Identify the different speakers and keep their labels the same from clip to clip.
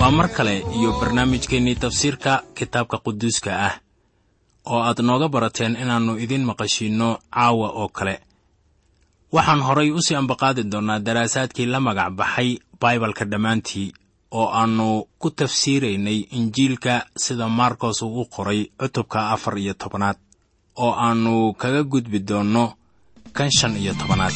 Speaker 1: waa mar kale iyo barnaamijkeennii tafsiirka kitaabka quduuska ah oo aad nooga barateen inaannu idiin maqashiinno caawa oo kale. Waxaan horay u sii ambaqaadi doonnaa daraasaadkii la magac baxay baibalka dhammaantii oo aannu ku tafsiiraynay injiilka sida markos uu u qoray cutubka afar iyo tobanaad oo aannu kaga gudbi doonno kan shan iyo tobanaad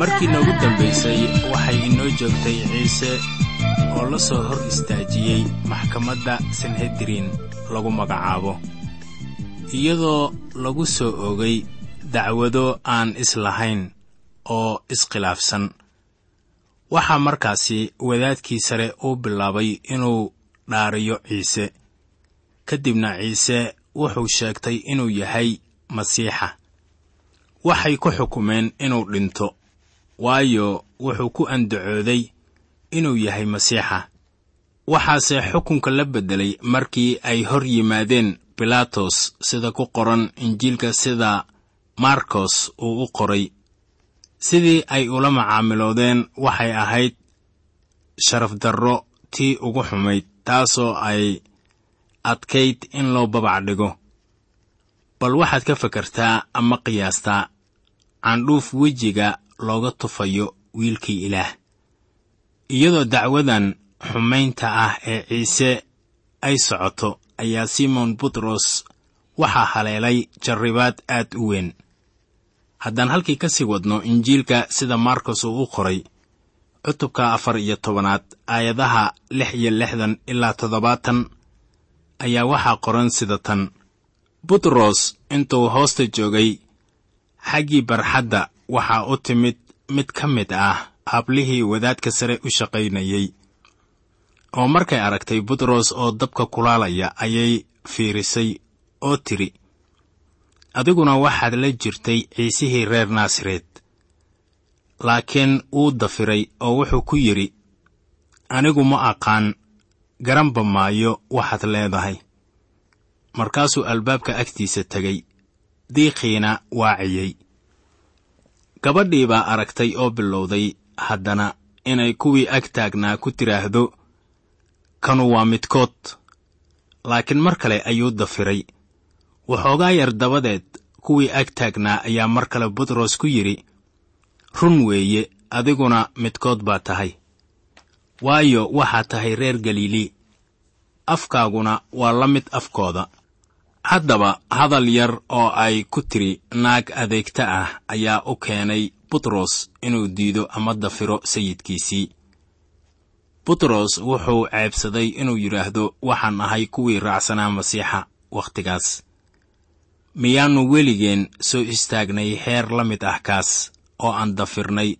Speaker 1: markii noogu dambaysay waxay inoo joogtay ciise oo la soo hor istaajiyey maxkamadda sanhedrin lagu magacaabo. Iyadoo lagu soo ogay dacwado aan islahayn oo iskhilaafsan. Waxaa markaasi wadaadkii sare uu bilaabay inuu dhaariyo ciise. Ka dibna ciise wuxuu sheegtay inuu yahay masiixa. Waxay ku xukumeen inuu dhinto waayo wuxuu ku andacooday inuu yahay masiixa. Waxaase xukunka la beddelay markii ay hor yimaadeen bilaatos sida ku qoran injiilka sida markos uu u qoray. Sidii ay ula macaamiloodeen waxay ahayd sharafdarro tii ugu xumayd taasoo ay adkayd in loo babac dhigo. Bal waxaad ka fakartaa ama qiyaastaa candhuuf wejiga looga tufayo wiilkii ilaah. Iyadoo dacwadan xumaynta ah ee ciise ay socoto ayaa simon butros
Speaker 2: waxaa haleelay jarribaad aad u weyn. Haddaan halkii ka sii wadno injiilka sida markos uu u qoray cutubka afar iyo tobanaad aayadaha lix iyo lixdan ilaa toddobaatan ayaa waxaa qoran sida tan. Butros intuu hoosta joogay xaggii barxadda waxaa u timid mid ka mid ah hablihii wadaadka sare u shaqaynayey oo markay aragtay butros oo dabka kulaalaya ayay fiirisay oo tidhi adiguna waxaad la jirtay ciisihii reer naasareed laakiin wuu dafiray oo wuxuu ku yidhi anigu ma aqaan garanba maayo waxaad leedahay markaasuu albaabka agtiisa tegey diiqiina waaciyey gabadhii baa aragtay oo bilowday haddana inay kuwii ag taagnaa ku tidhaahdo kanu waa midkood laakiin mar kale ayuu dafiray. Waxoogaa yar dabadeed kuwii ag taagnaa ayaa mar kale butros ku yidhi run weeye adiguna midkood baa tahay. Waayo waxaad tahay reer galilii afkaaguna waa la mid afkooda haddaba hadal yar oo ay ku tiri naag adeegta ah ayaa u keenay butros inuu diido ama dafiro sayidkiisii. Butros wuxuu ceebsaday inuu yidhaahdo waxaan ahay kuwii raacsanaa masiixa wakhtigaas miyaannu weligeen soo istaagnay heer la mid ah kaas oo aan dafirnay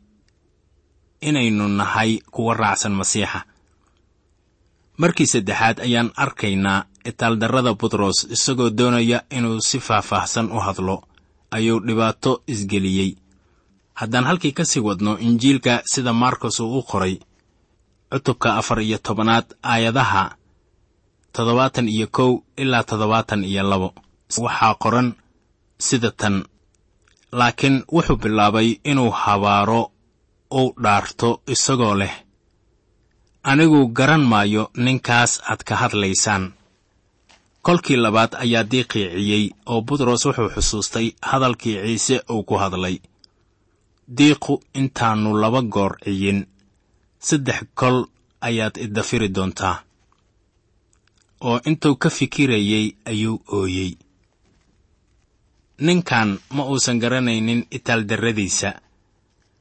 Speaker 2: inaynu nahay kuwa raacsan masiixa. Markii saddexaad ayaan arkaynaa itaaldarrada butros isagoo doonaya inuu si faahfaahsan u hadlo ayuu dhibaato isgeliyey. Haddaan halkii ka sii wadno injiilka sida markos uu u qoray cutubka afar iyo tobanaad aayadaha toddobaatan iyo kow ilaa toddobaatan iyo labo waxaa qoran sida tan. Laakiin wuxuu bilaabay inuu habaaro uu dhaarto isagoo leh anigu garan maayo ninkaas aad ka hadlaysaan kolkii labaad ayaa diiqiiciyey oo butros wuxuu xusuustay hadalkii ciise uu ku hadlay. Diiqu intaannu laba goor ciyin. Saddex kol ayaad idafiri doontaa. Oo intuu ka fikirayey ayuu ooyey. Ninkan ma uusan garanaynin itaaldarradiisa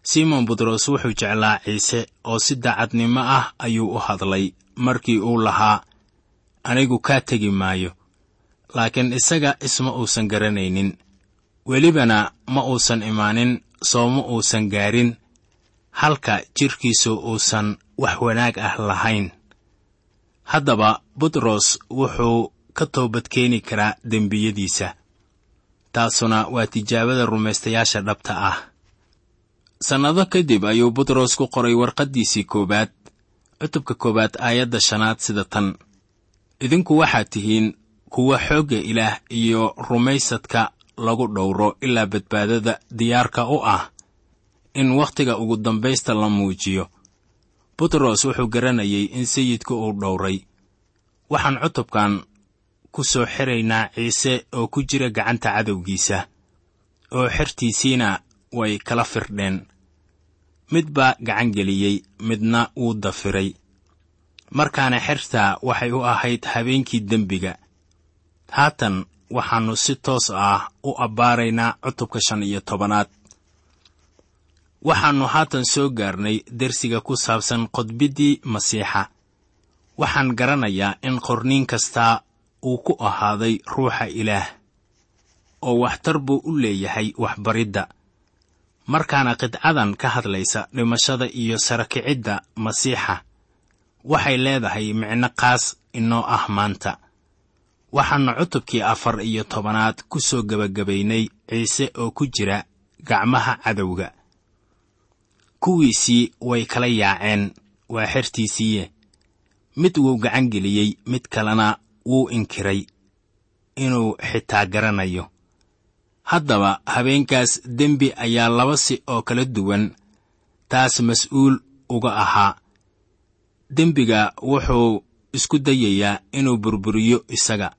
Speaker 2: simon butros wuxuu jeclaa ciise oo si daacadnimo ah ayuu u hadlay markii uu lahaa anigu kaa tegi maayo laakiin isaga isma uusan garanaynin. Welibana ma uusan imaanin soo ma uusan gaarin halka jidhkiisu uusan wax wanaag ah lahayn. Haddaba butros wuxuu ka toobadkeeni karaa dembiyadiisa. Taasuna waa tijaabada rumaystayaasha dhabta ah. Sannado kadib ayuu butros ku qoray warqaddiisii koowaad cutubka koowaad aayadda shanaad sida tan idinku waxaad tihiin kuwa xoogga ilaah iyo rumaysadka lagu dhowro ilaa badbaadada diyaarka u ah in wakhtiga ugu dambaysta la muujiyo. Butros wuxuu garanayay in sayidku uu dhowray. Waxaan cutubkan ku soo xiraynaa ciise oo ku jira gacanta cadowgiisa oo xertiisiina way kala firdheen. Mid baa gacan geliyey midna wuu dafiray markaana xertaa waxay u ahayd habeenkii dembiga. Haatan waxaannu si toos ah u abbaaraynaa cutubka shan iyo tobanaad. Waxaannu haatan soo gaarnay dersiga ku saabsan qodbiddii masiixa. Waxaan garanayaa in qorniin kastaa uu ku ahaaday ruuxa ilaah oo waxtar buu u leeyahay waxbaridda. Markaana qidcadan ka hadlaysa dhimashada iyo sarakicidda masiixa waxay leedahay micno qaas inoo ah maanta. Waxaannu cutubkii afar iyo tobanaad ku soo gebagabaynay ciise oo ku jira gacmaha cadowga. Kuwiisii way kala yaaceen waa xertiisiiye mid wuu gacan geliyey mid kalena wuu inkiray inuu xitaa garanayo. Haddaba habeenkaas dembi ayaa laba si oo kala duwan taas mas'uul uga ahaa dembiga wuxuu isku dayayaa inuu burburiyo isaga.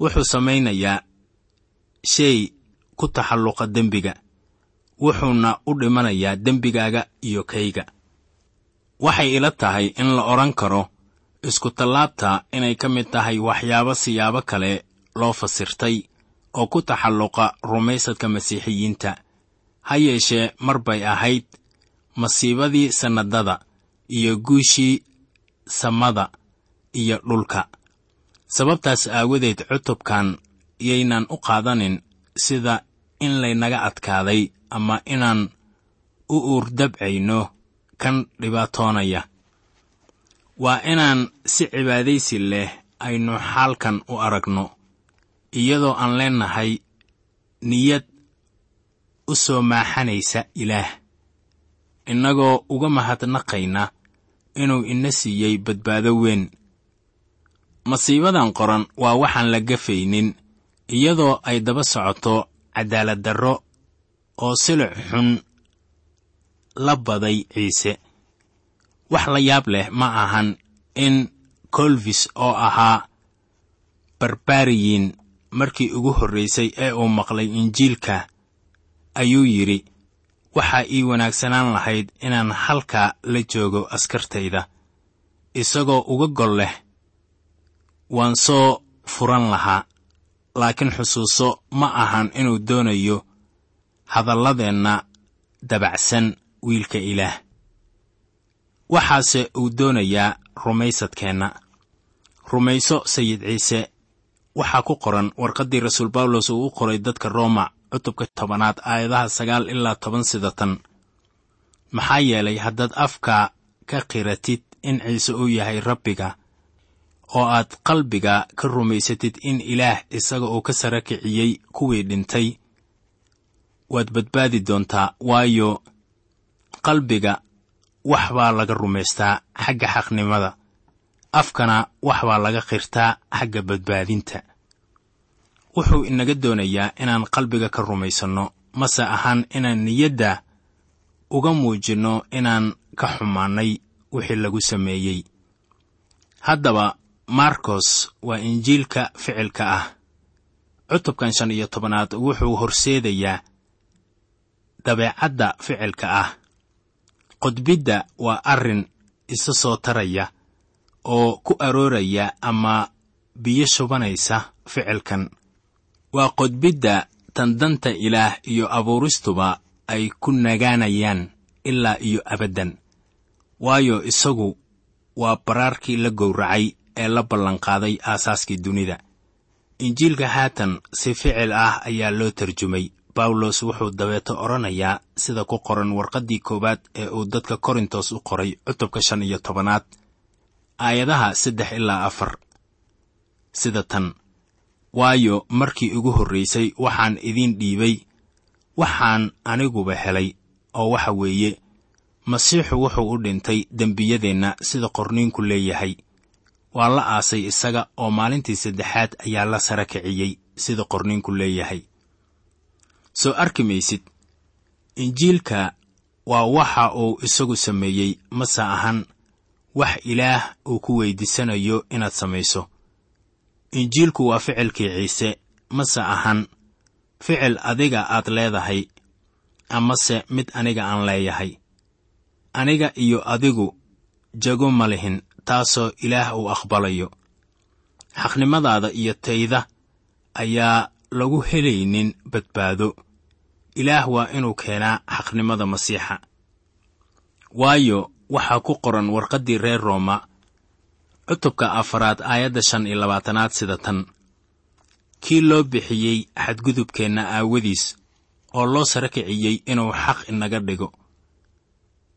Speaker 2: Wuxuu samaynayaa shay ku taxalluqa dembiga. Wuxuuna u dhimanayaa dembigaaga iyo kayga. Waxay ila tahay in la odhan karo isku-tallaabta inay ka mid tahay waxyaabo siyaabo kale loo fasirtay oo ku taxalluqa rumaysadka masiixiyiinta. Ha yeeshee mar bay ahayd masiibadii sannadada iyo guushii samada iyo dhulka. Sababtaas aawadeed cutubkan yaynan u qaadanin sida in laynaga adkaaday ama inaan u uurdabcayno kan dhibaatoonaya. Waa inaan si cibaadaysi leh aynu xaalkan u aragno iyadoo aan leennahay niyad u soo maaxanaysa ilaah. Innagoo uga mahadnaqayna inuu ina siiyey badbaado weyn. Masiibadan qoran waa waxaan la gafaynin iyadoo ay daba socoto cadaalad darro oo silic xun la baday ciise. Wax la yaab leh ma ahan in kolvis oo ahaa barbariyin markii ugu horraysay ee uu maqlay injiilka ayuu yidhi waxaa ii wanaagsanaan lahayd inaan halkaa la joogo askartayda. Isagoo uga gol leh waan soo furan lahaa laakiin xusuuso ma ahan inuu doonayo hadalladeenna dabacsan wiilka ilaah. Waxaase uu doonayaa rumaysadkeenna. Rumayso sayid ciise waxaa ku qoran warqaddii rasuul bawlos uu u qoray dadka rooma cutubka tobanaad aayadaha sagaal ilaa toban sida tan. Maxaa yeelay haddaad afka ka qiratid in ciise uu yahay rabbiga oo aad qalbiga ka rumaysatid in ilaah isaga uu ka sara kiciyey kuwii dhintay waad badbaadi doontaa waayo qalbiga wax baa laga rumaystaa xagga xaqnimada. Afkana wax baa laga qirtaa xagga badbaadinta wuxuu inaga doonayaa inaan qalbiga ka rumaysanno mase ahaan inaan niyadda uga muujinno inaan ka xumaannay wixii lagu sameeyey. Haddaba markos waa injiilka ficilka ah. Cutubkan shan iyo tobanaad wuxuu horseedayaa dabeecadda ficilka ah. Qodbidda waa arrin isa soo taraya oo ku arooraya ama biyo shubanaysa ficilkan waa qodbidda tan danta ilaah iyo abuuristuba ay ku nagaanayaan ilaa iyo abaddan waayo isagu waa baraarkii la gowracay ee la ballanqaaday aasaaskii dunida. Injiilka haatan si ficil ah ayaa loo tarjumay. Bawlos wuxuu dabeeto odhanayaa sida ku qoran warqaddii koowaad ee uu dadka korintos u qoray cutubka shan iyo tobanaad aayadaha saddex ilaa afar. Sida tan waayo markii ugu horraysay waxaan idiin dhiibay. Waxaan aniguba helay oo waxa weeye masiixu wuxuu u dhintay dembiyadeenna sida qorniinku leeyahay. Waa la aasay isaga oo maalintii saddexaad ayaa la sara kiciyey sida qorniinku leeyahay. Soo arki maysid injiilka waa waxa uu isagu sameeyey mase ahan wax ilaah uu ku weyddiisanayo inaad samayso injiilku waa ficilkii ciise mase ahan ficil adiga aad leedahay amase mid aniga aan leeyahay? Aniga iyo adigu jago ma lihin taasoo ilaah uu aqbalayo. Xaqnimadaada iyo tayda ayaa lagu helaynin badbaado. Ilaah waa inuu keenaa xaqnimada masiixa. Waayo waxaa ku qoran warqaddii reer rooma cutubka afaraad aayadda shan iyo labaatanaad sida tan. Kii loo bixiyey xadgudubkeenna aawadiis oo loo sara kiciyey inuu xaq inaga dhigo.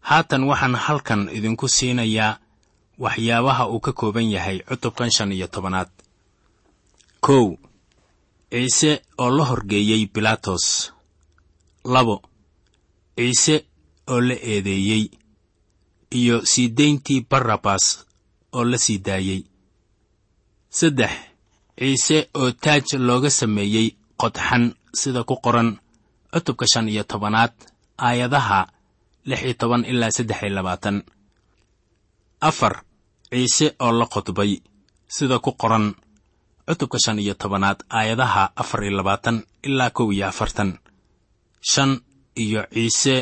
Speaker 2: Haatan waxaan halkan idinku siinayaa waxyaabaha uu ka kooban yahay cutubkan shan iyo tobanaad. Kow ciise oo la horgeeyey bilaatos labo ciise oo la eedeeyey. Iyo sii dayntii barrabas oo la sii daayey saddex ciise oo taaj looga sameeyey qodxan sida ku qoran cutubka shan iyo tobanaad aayadaha lix iyo toban ilaa saddex iyo labaatan. Afar ciise oo la qodbay sida ku qoran cutubka shan iyo tobanaad aayadaha afar iyo labaatan ilaa kow iyo afartan. Shan iyo ciise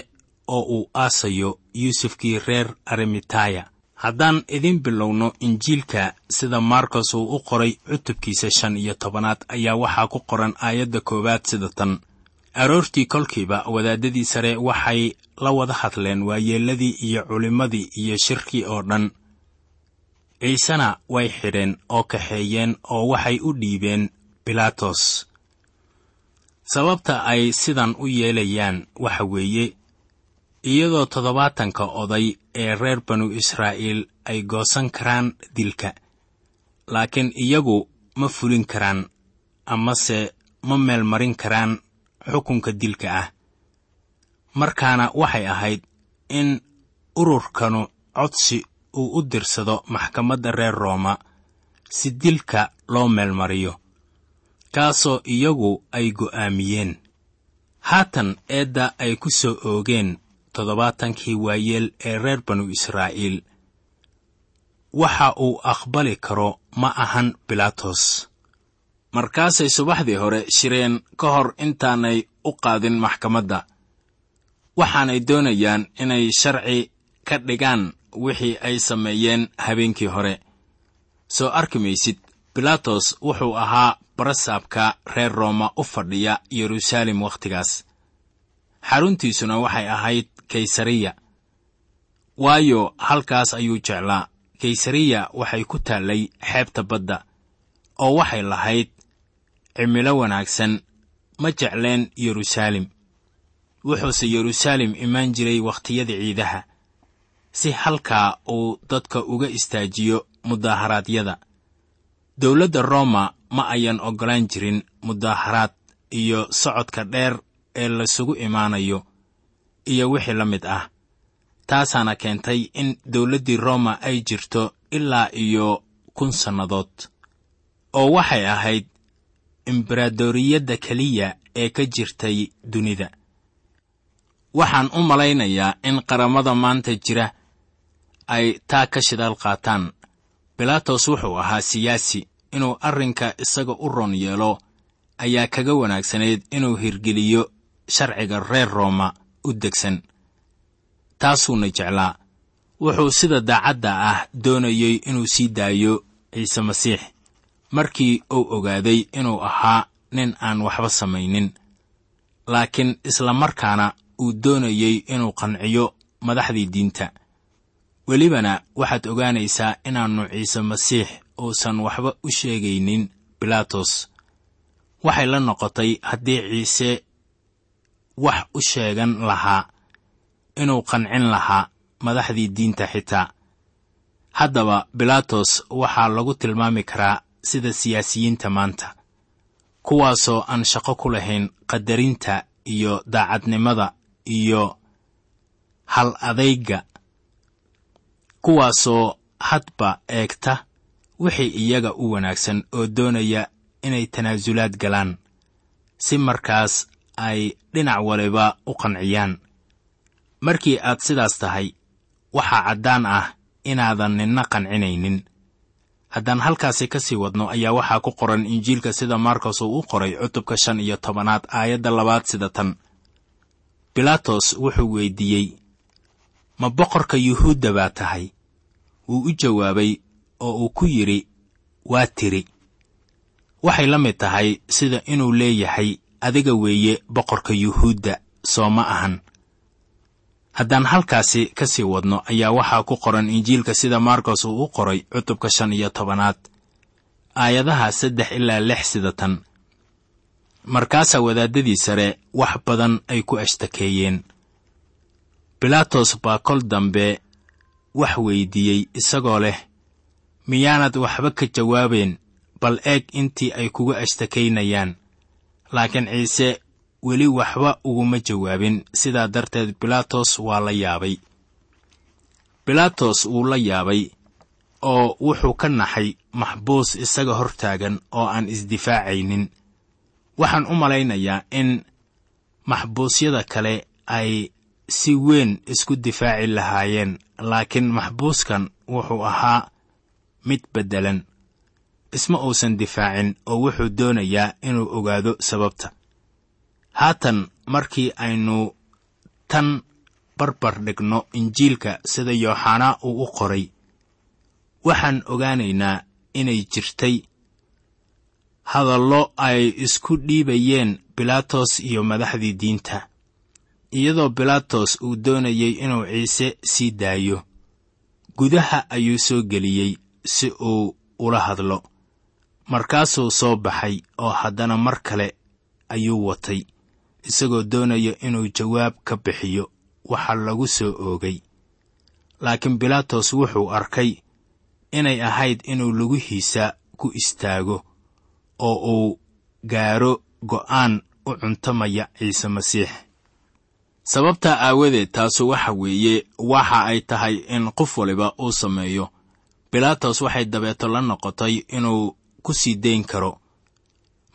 Speaker 2: oo uu aasayo yuusufkii reer arimitaya haddaan idin bilowno injiilka sida markos uu u qoray cutubkiisa shan iyo tobanaad ayaa waxaa ku qoran aayadda koowaad sida tan. Aroortii kolkiiba wadaadadii sare waxay la wada hadleen waayeelladii iyo culimmadii iyo shirkii oo dhan. Ciisena way xidheen oo kaxeeyeen oo waxay u dhiibeen bilaatos sababta ay sidan u yeelayaan waxa weeye iyadoo toddobaatanka oday ee reer banu israa'iil ay goosan karaan dilka. Laakiin iyagu ma fulin karaan amase ma meelmarin karaan xukunka dilka ah. Markaana waxay ahayd in ururkanu codsi uu u dirsado maxkamadda reer rooma si dilka loo meelmariyo kaasoo iyagu ay go'aamiyeen. Haatan eedda ay ku soo oogeen toddobaatankii waayeel ee reer banu israa'iil. Waxa uu aqbali karo ma ahan bilaatos markaasay subaxdii hore shireen ka hor intaanay u qaadin maxkamadda. Waxaanay doonayaan inay sharci ka dhigaan wixii ay sameeyeen habeenkii hore. Soo arki maysid bilaatos wuxuu ahaa barasaabka reer rooma u fadhiya yeruusaalem wakhtigaas xaruntiisuna waxay ahayd kaysariya. Waayo halkaas ayuu jeclaa. Kaysariya waxay ku taallay xeebta badda oo waxay lahayd cimilo wanaagsan. Ma jecleen yeruusaalem wuxuuse yeruusaalem imaan jiray wakhtiyada ciidaha si halkaa uu dadka uga istaajiyo mudaharaadyada dowladda rooma ma ayan oggolaan jirin mudaaharaad iyo socodka dheer ee laysugu imaanayo iyo wixii la mid ah. Taasaana keentay in dowladdii rooma ay jirto ilaa iyo kun sannadood oo waxay ahayd embaradoriyadda keliya ee ka jirtay dunida. Waxaan u malaynayaa in qaramada maanta jira ay taa ka shidaal qaataan. Bilaatos wuxuu ahaa siyaasi inuu arrinka isaga u ron yeelo ayaa kaga wanaagsanayd inuu hirgeliyo sharciga reer rooma u degsan. Taasuuna jeclaa. Wuxuu sida daacadda ah doonayey inuu sii daayo ciise masiix. Markii uu ogaaday inuu ahaa nin aan waxba samaynin laakiin isla markaana uu doonayey inuu qanciyo madaxdii diinta. Welibana waxaad ogaanaysaa inaannu ciise masiix uusan waxba u sheegaynin bilaatos waxay la noqotay haddii ciise wax u sheegan lahaa inuu qancin lahaa madaxdii diinta xitaa. Haddaba bilaatos waxaa lagu tilmaami karaa sida siyaasiyiinta maanta kuwaasoo aan shaqo ku lahayn qadarinta iyo daacadnimada iyo hal adayga kuwaasoo hadba eegta wixii iyaga u wanaagsan oo doonaya inay tanaasulaad galaan. Si markaas ay dhinac waliba u qanciyaan. Markii aad sidaas tahay waxaa caddaan ah inaadan ninna qancinaynin. Haddaan halkaasi ka sii wadno ayaa waxaa ku qoran injiilka sida markos uu u qoray cutubka shan iyo tobanaad aayadda labaad sida tan. Bilaatos wuxuu weyddiiyey ma boqorka yuhuudda baa tahay? Wuu u jawaabay oo uu ku yidhi waa tiri. Waxay la mid tahay sida inuu leeyahay adiga weeye boqorka yuhuudda soo ma ahan. Haddaan halkaasi ka sii wadno ayaa waxaa ku qoran injiilka sida markos uu u qoray cutubka shan iyo tobanaad aayadaha saddex ilaa lix sida tan. Markaasaa wadaaddadii sare wax badan ay ku ashtakeeyeen bilaatos baa kol dambe wax weyddiiyey isagoo leh miyaanad waxba ka jawaabeen bal eeg intii ay kuga ashtakaynayaan laakiin ciise weli waxba uguma jawaabin. Sidaa darteed bilaatos waa la yaabay. Bilaatos wuu la yaabay oo wuxuu ka naxay maxbuus isaga hor taagan oo aan isdifaacaynin. Waxaan u malaynayaa in maxbuusyada kale ay si weyn isku difaaci lahaayeen laakiin maxbuuskan wuxuu ahaa mid beddelan isma uusan difaacin oo wuxuu doonayaa inuu ogaado sababta. Haatan markii aynu tan barbar dhigno injiilka sida yooxanaa uu u qoray waxaan ogaanaynaa inay jirtay hadallo ay isku dhiibayeen bilaatos iyo madaxdii diinta iyadoo bilaatos uu doonayay inuu ciise sii daayo. Gudaha ayuu soo geliyey si uu ula hadlo markaasuu soo baxay oo haddana mar kale ayuu watay isagoo doonaya inuu jawaab ka bixiyo waxa lagu soo oogay. Laakiin bilaatos wuxuu arkay inay ahayd inuu lugihiisa ku istaago oo uu gaaro go'aan u cuntamaya ciise masiix. Sababtaa aawadeed taasu waxa weeye waxa ay tahay in qof waliba uu sameeyo. Bilaatos waxay dabeeto la noqotay inuu ku sii dayn karo.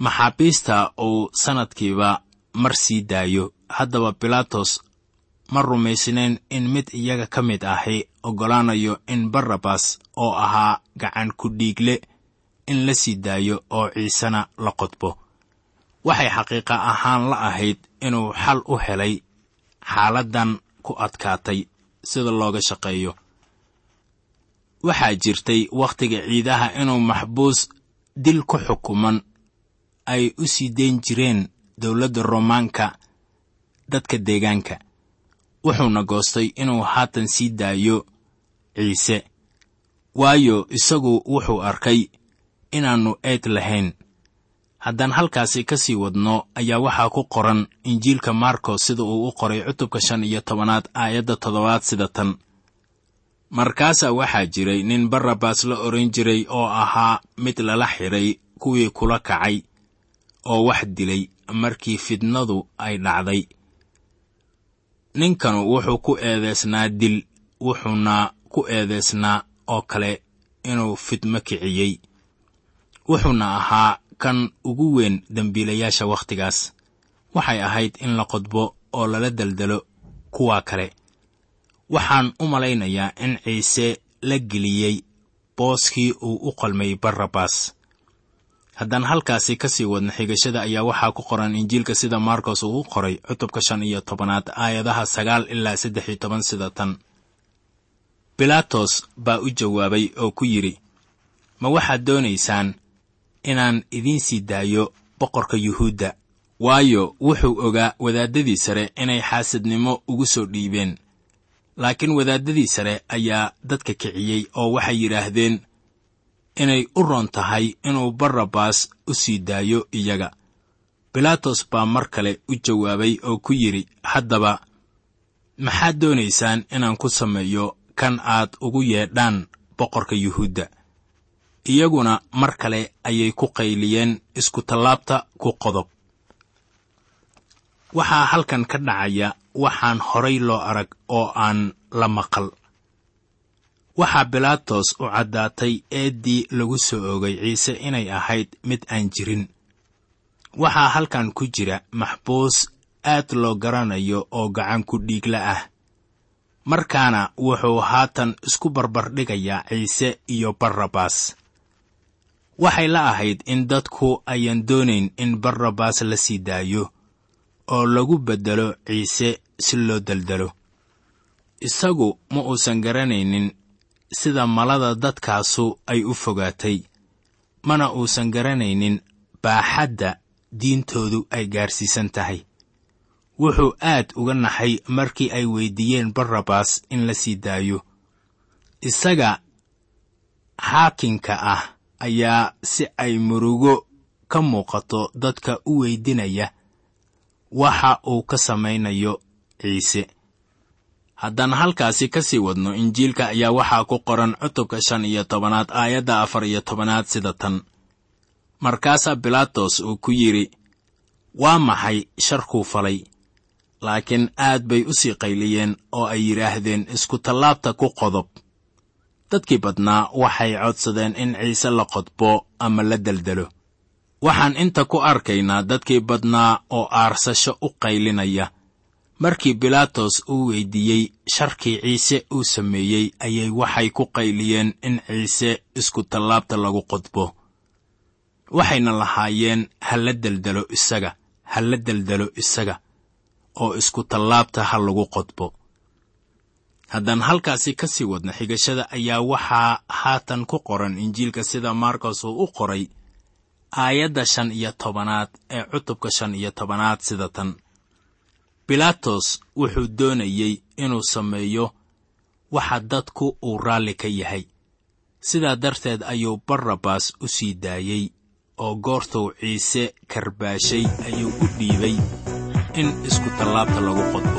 Speaker 2: Maxaabiista uu sannadkiiba mar sii daayo. Haddaba bilaatos ma rumaysnayn in mid iyaga ka mid ahi oggolaanayo in barrabas oo ahaa gacan ku dhiigle in la sii daayo oo ciisena la qodbo. Waxay xaqiiqa ahaan la ahayd inuu xal u helay xaaladdan ku adkaatay sida looga shaqeeyo. Waxaa jirtay wakhtiga ciidaha inuu maxbuus dil ku xukuman ay u sii dayn jireen dowladda roomaanka dadka deegaanka. Wuxuuna goostay inuu haatan sii daayo ciise. Waayo isagu wuxuu arkay inaannu eed lahayn. Haddaan halkaasi ka sii wadno ayaa waxaa ku qoran injiilka markos sida uu u qoray cutubka shan iyo tobanaad aayadda toddobaad sida tan markaasaa waxaa jiray nin barrabas la odhan jiray oo ahaa mid lala xidhay kuwii kula kacay oo wax dilay markii fidnadu ay dhacday. Ninkanu wuxuu ku eedaysnaa dil wuxuuna ku eedaysnaa oo kale inuu fidmo kiciyey. Wuxuuna ahaa kan ugu weyn dembiilayaasha wakhtigaas. Waxay ahayd in la qodbo oo lala deldelo kuwa kale waxaan u malaynayaa in ciise la geliyey booskii uu u qalmay barrabas haddaan halkaasi ka sii wadno xigashada ayaa waxaa ku qoran injiilka sida markos uu u qoray cutubka shan iyo tobanaad aayadaha sagaal ilaa saddex iyo toban sida tan. Bilaatos baa u jawaabay oo ku yidhi ma waxaad doonaysaan inaan idiin sii daayo boqorka yuhuudda? Waayo wuxuu ogaa wadaaddadii sare inay xaasadnimo ugu soo dhiibeen laakiin wadaaddadii sare ayaa dadka kiciyey oo waxay yidhaahdeen inay u roon tahay inuu barrabas u sii daayo iyaga. Bilaatos baa mar kale u jawaabay oo ku yidhi haddaba maxaad doonaysaan inaan ku sameeyo kan aad ugu yeedhaan boqorka yuhuudda? Iyaguna mar kale ayay ku qayliyeen iskutallaabta ku qodob. Waxaa halkan ka dhacaya waxaan horay loo arag oo aan la maqal. Waxaa bilaatos u caddaatay eeddii lagu soo ogay ciise inay ahayd mid aan jirin. Waxaa halkan ku jira maxbuus aad loo garanayo oo gacan ku dhiigla ah. Markaana wuxuu haatan isku barbardhigayaa ciise iyo barrabas waxay la ahayd in dadku ayaan doonayn in barrabas la sii daayo oo lagu beddelo ciise si loo deldelo isagu ma uusan garanaynin sida malada dadkaasu ay u fogaatay mana uusan garanaynin baaxadda diintoodu ay gaarsiisan tahay. Wuxuu aad uga naxay markii ay weyddiiyeen barrabas in la sii daayo. Isaga xaakinka ah ayaa si ay murugo ka muuqato dadka u weydinaya waxa uu ka samaynayo ciise. Haddaan halkaasi ka sii wadno injiilka ayaa waxaa ku qoran cutubka shan iyo tobanaad aayadda afar iyo tobanaad sida tan. Markaasaa bilaatos uu ku yidhi waa maxay sharkuu falay? Laakiin aad bay u sii qayliyeen oo ay yidhaahdeen iskutallaabta ku qodob. Dadkii badnaa waxay codsadeen in ciise la qodbo ama la deldelo waxaan inta ku arkaynaa dadkii badnaa oo aarsasho u qaylinaya. Markii bilaatos uu weyddiiyey sharkii ciise uu sameeyey ayay waxay ku qayliyeen in ciise iskutallaabta lagu qodbo. Waxayna lahaayeen ha la deldelo isaga ha la deldelo isaga oo iskutallaabta ha lagu qodbo.
Speaker 1: Haddaan halkaasi ka sii wadno xigashada ayaa waxaa haatan ku qoran injiilka sida markos uu u qoray aayadda shan iyo tobanaad ee cutubka shan iyo tobanaad sida tan. Bilaatos wuxuu doonayey inuu sameeyo waxa dadku uu raalli ka yahay. Sidaa darteed ayuu barrabas u sii daayey oo goortuu ciise karbaashay ayuu u dhiibay in isku tallaabta lagu qodbo